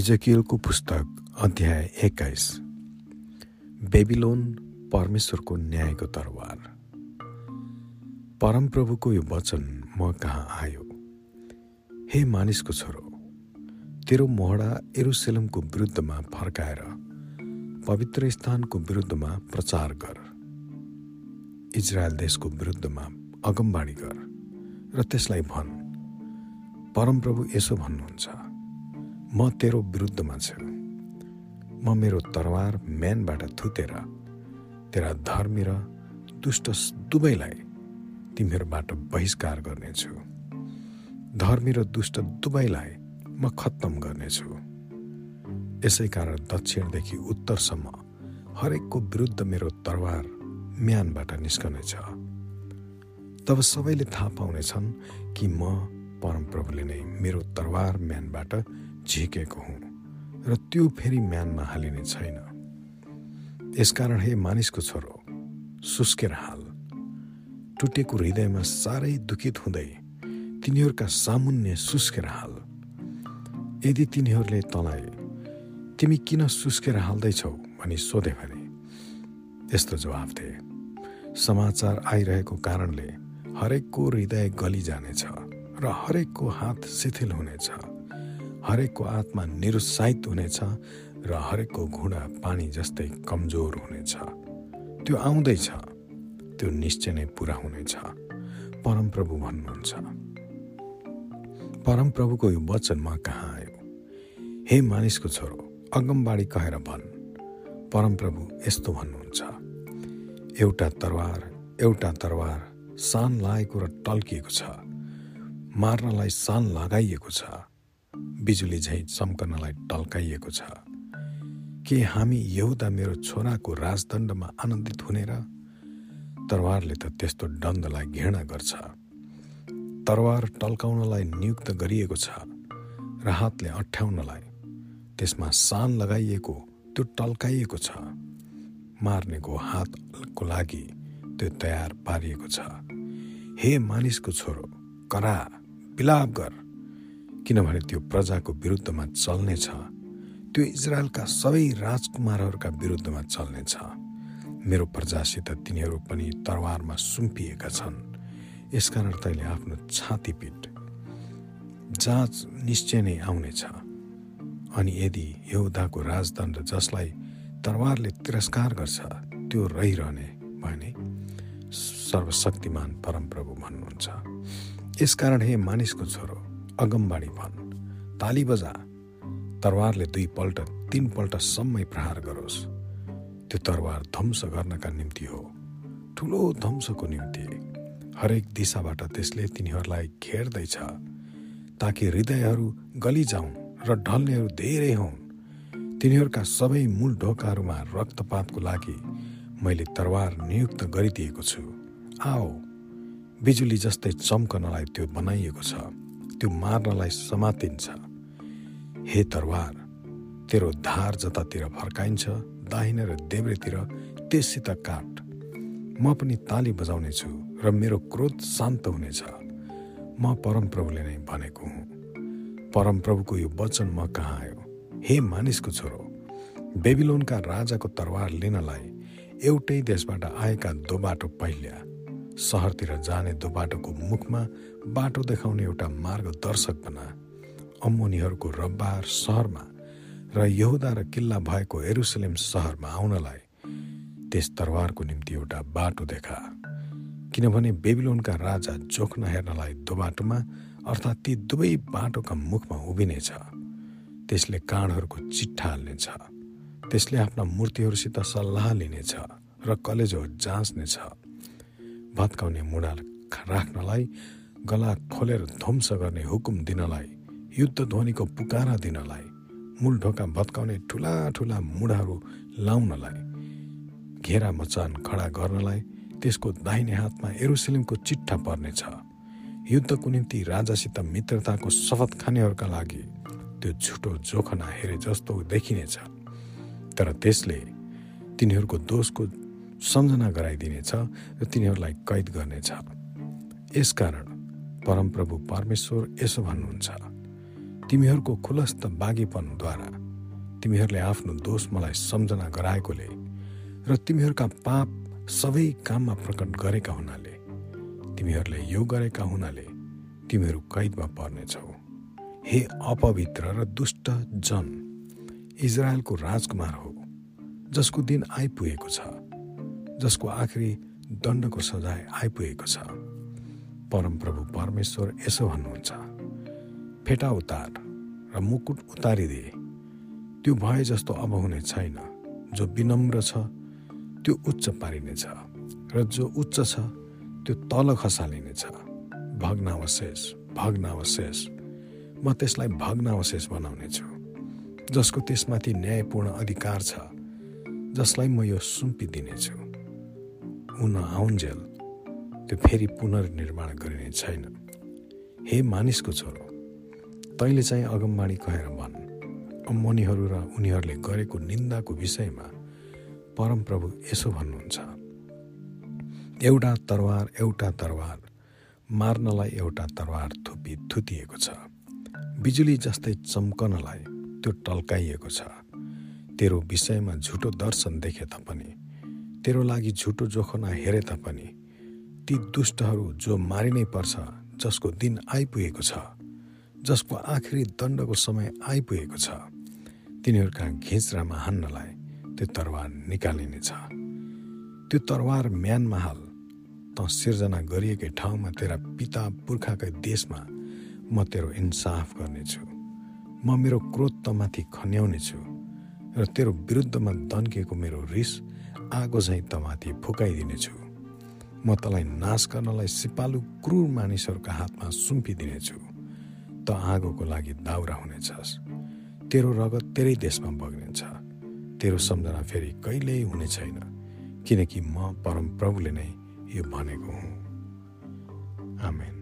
इजकियलको पुस्तक अध्याय एक्काइस। बेबिलोन परमेश्वरको न्यायको तरवार। परमप्रभुको यो वचन म कहाँ आयो? हे मानिसको छोरो तेरो मोहडा एरुसेलमको विरुद्धमा फर्काएर पवित्र स्थानको विरुद्धमा प्रचार गर। इजरायल देशको विरुद्धमा अगमबाडी गर र त्यसलाई भन्। परमप्रभु यसो भन्नुहुन्छ। म तेरो विरुद्धमा छु म मेरो तरवार म्यानबाट थुतेर तेरा धर्मी र दुष्ट दुवैलाई तिमीहरूबाट बहिष्कार गर्नेछु। धर्मी र दुष्ट दुवैलाई म खत्तम गर्नेछु। यसै कारण दक्षिणदेखि उत्तरसम्म हरेकको विरुद्ध मेरो तरवार म्यानबाट निस्कनेछ। तब सबैले थाहा पाउनेछन् कि म परमप्रभुले नै मेरो तरवार म्यानबाट झिकेको हुँ र त्यो फेरि म्यानमा हालिने छैन। यसकारण हे मानिसको छोरो सुस्केर हाल। टुटेको हृदयमा साह्रै दुखित हुँदै तिनीहरूका सामुन्य सुस्केर हाल। यदि तिनीहरूले तँलाई तिमी किन सुस्केर हाल्दैछौ? भनी सोधे भने यस्तो जवाफ दिए समाचार आइरहेको कारणले हरेकको हृदय गली जानेछ र हरेकको हात शिथिल हुनेछ। हरेकको आत्मा निरुत्साहित हुनेछ र हरेकको घुँडा पानी जस्तै कमजोर हुनेछ। त्यो आउँदैछ। त्यो निश्चय नै पुरा हुनेछ। परमप्रभु भन्नुहुन्छ। परमप्रभुको यो वचनमा कहाँ आयो? हे मानिसको छोरो अगमबाडी कहेर भन्। परमप्रभु यस्तो भन्नुहुन्छ। एउटा तरवार एउटा तरवार सान लागेको र टल्किएको छ। मार्नलाई सान लगाइएको छ। बिजुली झैँ चम्कनलाई टल्काइएको छ। के हामी यहुदा मेरो छोराको राजदण्डमा आनन्दित हुने र तरवारले त त्यस्तो दण्डलाई घृणा गर्छ। तरवार टल्काउनलाई नियुक्त गरिएको छ र हातले अठ्याउनलाई त्यसमा सान लगाइएको त्यो टल्काइएको छ। मार्नेको हातको लागि त्यो तयार पारिएको छ। हे मानिसको छोरो करा बिलाप गर। किनभने त्यो प्रजाको विरुद्धमा चल्नेछ। त्यो इजरायलका सबै राजकुमारहरूका विरुद्धमा चल्नेछ। मेरो प्रजासित तिनीहरू पनि तरवारमा सुम्पिएका छन्। यसकारण तैँले आफ्नो छाती पिट जाँच निश्चय नै आउनेछ। अनि यदि यहुदाको राजदण्ड जसलाई तरवारले तिरस्कार गर्छ त्यो रहिरहने भने सर्वशक्तिमान परमप्रभु भन्नुहुन्छ। यसकारण हे मानिसको छोरो अगमबाडी भन् ताली बजा तरवारले दुईपल्ट तिनपल्टसम्मै प्रहार गरोस्। त्यो तरवार ध्वंस गर्नका निम्ति हो। ठुलो ध्वंसको निम्ति। हरेक दिशाबाट त्यसले तिनीहरूलाई घेर्दैछ ताकि हृदयहरू गली जाउन् र ढल्नेहरू धेरै हुन्। तिनीहरूका सबै मूल ढोकाहरूमा रक्तपातको लागि मैले तरवार नियुक्त गरिदिएको छु। आओ बिजुली जस्तै चम्कनलाई त्यो बनाइएको छ। त्यो मार्नलाई समातिन्छ। हे तरवार तेरो धार जतातिर फर्काइन्छ दाहिने र देब्रेतिर त्यससित काट। म पनि ताली बजाउने छु र मेरो क्रोध शान्त हुनेछ। म परमप्रभुले नै भनेको हुँ। परमप्रभुको यो वचन म कहाँ आयो? हे मानिसको छोरो बेबिलोनका राजाको तरवार लिनलाई एउटै देशबाट आएका दो बाटो पहिल्या। सहरतिर जाने दो बाटोको मुखमा बाटो देखाउने एउटा मार्गदर्शक बना। अम्मोनीहरूको रब्बार सहरमा र यहुदा र किल्ला भएको एरुसलेम सहरमा आउनलाई त्यस तरवारको निम्ति एउटा बाटो देखा। किनभने बेबिलोनका राजा जोख्न हेर्नलाई दो बाटोमा अर्थात् ती दुवै बाटोका मुखमा उभिनेछ। त्यसले काँडहरूको चिट्ठा हाल्नेछ। त्यसले आफ्ना मूर्तिहरूसित सल्लाह लिनेछ र कलेजो जाँच्नेछ। भत्काउने मुढा राख्नलाई गला खोलेर ध्वंस गर्ने हुकुम दिनलाई युद्ध ध्वनिको पुकारा दिनलाई मूल ढोका भत्काउने ठुला ठुला मुढाहरू लाउनलाई घेरा मचान खडा गर्नलाई त्यसको दाहिने हातमा एरुसलिमको चिट्ठा पर्नेछ। युद्धको निम्ति राजासित मित्रताको शपथ खानेहरूका लागि त्यो झुटो जोखना हेरे जस्तो देखिनेछ। तर त्यसले तिनीहरूको दोषको सम्झना गराइदिनेछ र तिनीहरूलाई कैद गर्नेछ। यसकारण परमप्रभु परमेश्वर यसो भन्नुहुन्छ तिमीहरूको खुलस्त बागेपनद्वारा तिमीहरूले आफ्नो दोष मलाई सम्झना गराएकोले र तिमीहरूका पाप सबै काममा प्रकट गरेका हुनाले तिमीहरूले यो गरेका हुनाले तिमीहरू कैदमा पर्नेछौ। हे अपवित्र र दुष्ट जन इजरायलको राजकुमार हो जसको दिन आइपुगेको छ। जसको आखिरी दण्डको सजाय आइपुगेको छ। परमप्रभु परमेश्वर यसो भन्नुहुन्छ फेटा उतार र मुकुट उतारिदे। त्यो भए जस्तो अब हुने छैन। जो विनम्र छ त्यो उच्च पारिनेछ र जो उच्च छ त्यो तल खसालिनेछ। भग्नावशेष भग्नावशेष। म त्यसलाई भग्नावशेष बनाउनेछु जसको त्यसमाथि न्यायपूर्ण अधिकार छ जसलाई म यो सुम्पिदिनेछु हुन आउन्जेल त्यो फेरि पुनर्निर्माण गरिने छैन। हे मानिसको छोरो तैँले चाहिँ अगमबाणी कहेर भन् अम्मनीहरू र उनीहरूले गरेको निन्दाको विषयमा परमप्रभु यसो भन्नुहुन्छ। एउटा तरवार एउटा तरवार मार्नलाई एउटा तरवार थुपी थुतिएको छ। बिजुली जस्तै चम्कनलाई त्यो टल्काइएको छ। तेरो विषयमा झुटो दर्शन देखे तापनि तेरो लागि झुटो जोखना हेरे तापनि ती दुष्टहरू जो मारिनै पर्छ जसको दिन आइपुगेको छ जसको आखिरी दण्डको समय आइपुगेको छ तिनीहरूका घिच्रामा हान्नलाई त्यो तरवार निकालिनेछ त्यो तरवार म्यानमा हाल त सिर्जना गरिएकै ठाउँमा तेरा पिता पुर्खाकै देशमा म तेरो इन्साफ गर्नेछु। म मेरो क्रोध त माथि खन्याउनेछु र तेरो विरुद्धमा दन्किएको मेरो रिस आगो झैँ तमाथि फुकाइदिनेछु। म तँलाई नाश गर्नलाई सिपालु क्रूर मानिसहरूका हातमा सुम्पिदिनेछु। त आगोको लागि दाउरा हुनेछस्। तेरो रगत तेरै देशमा बग्नेछ। तेरो सम्झना फेरि कहिल्यै हुने छैन। किनकि म परम प्रभुले नै यो भनेको हुँ। आमेन।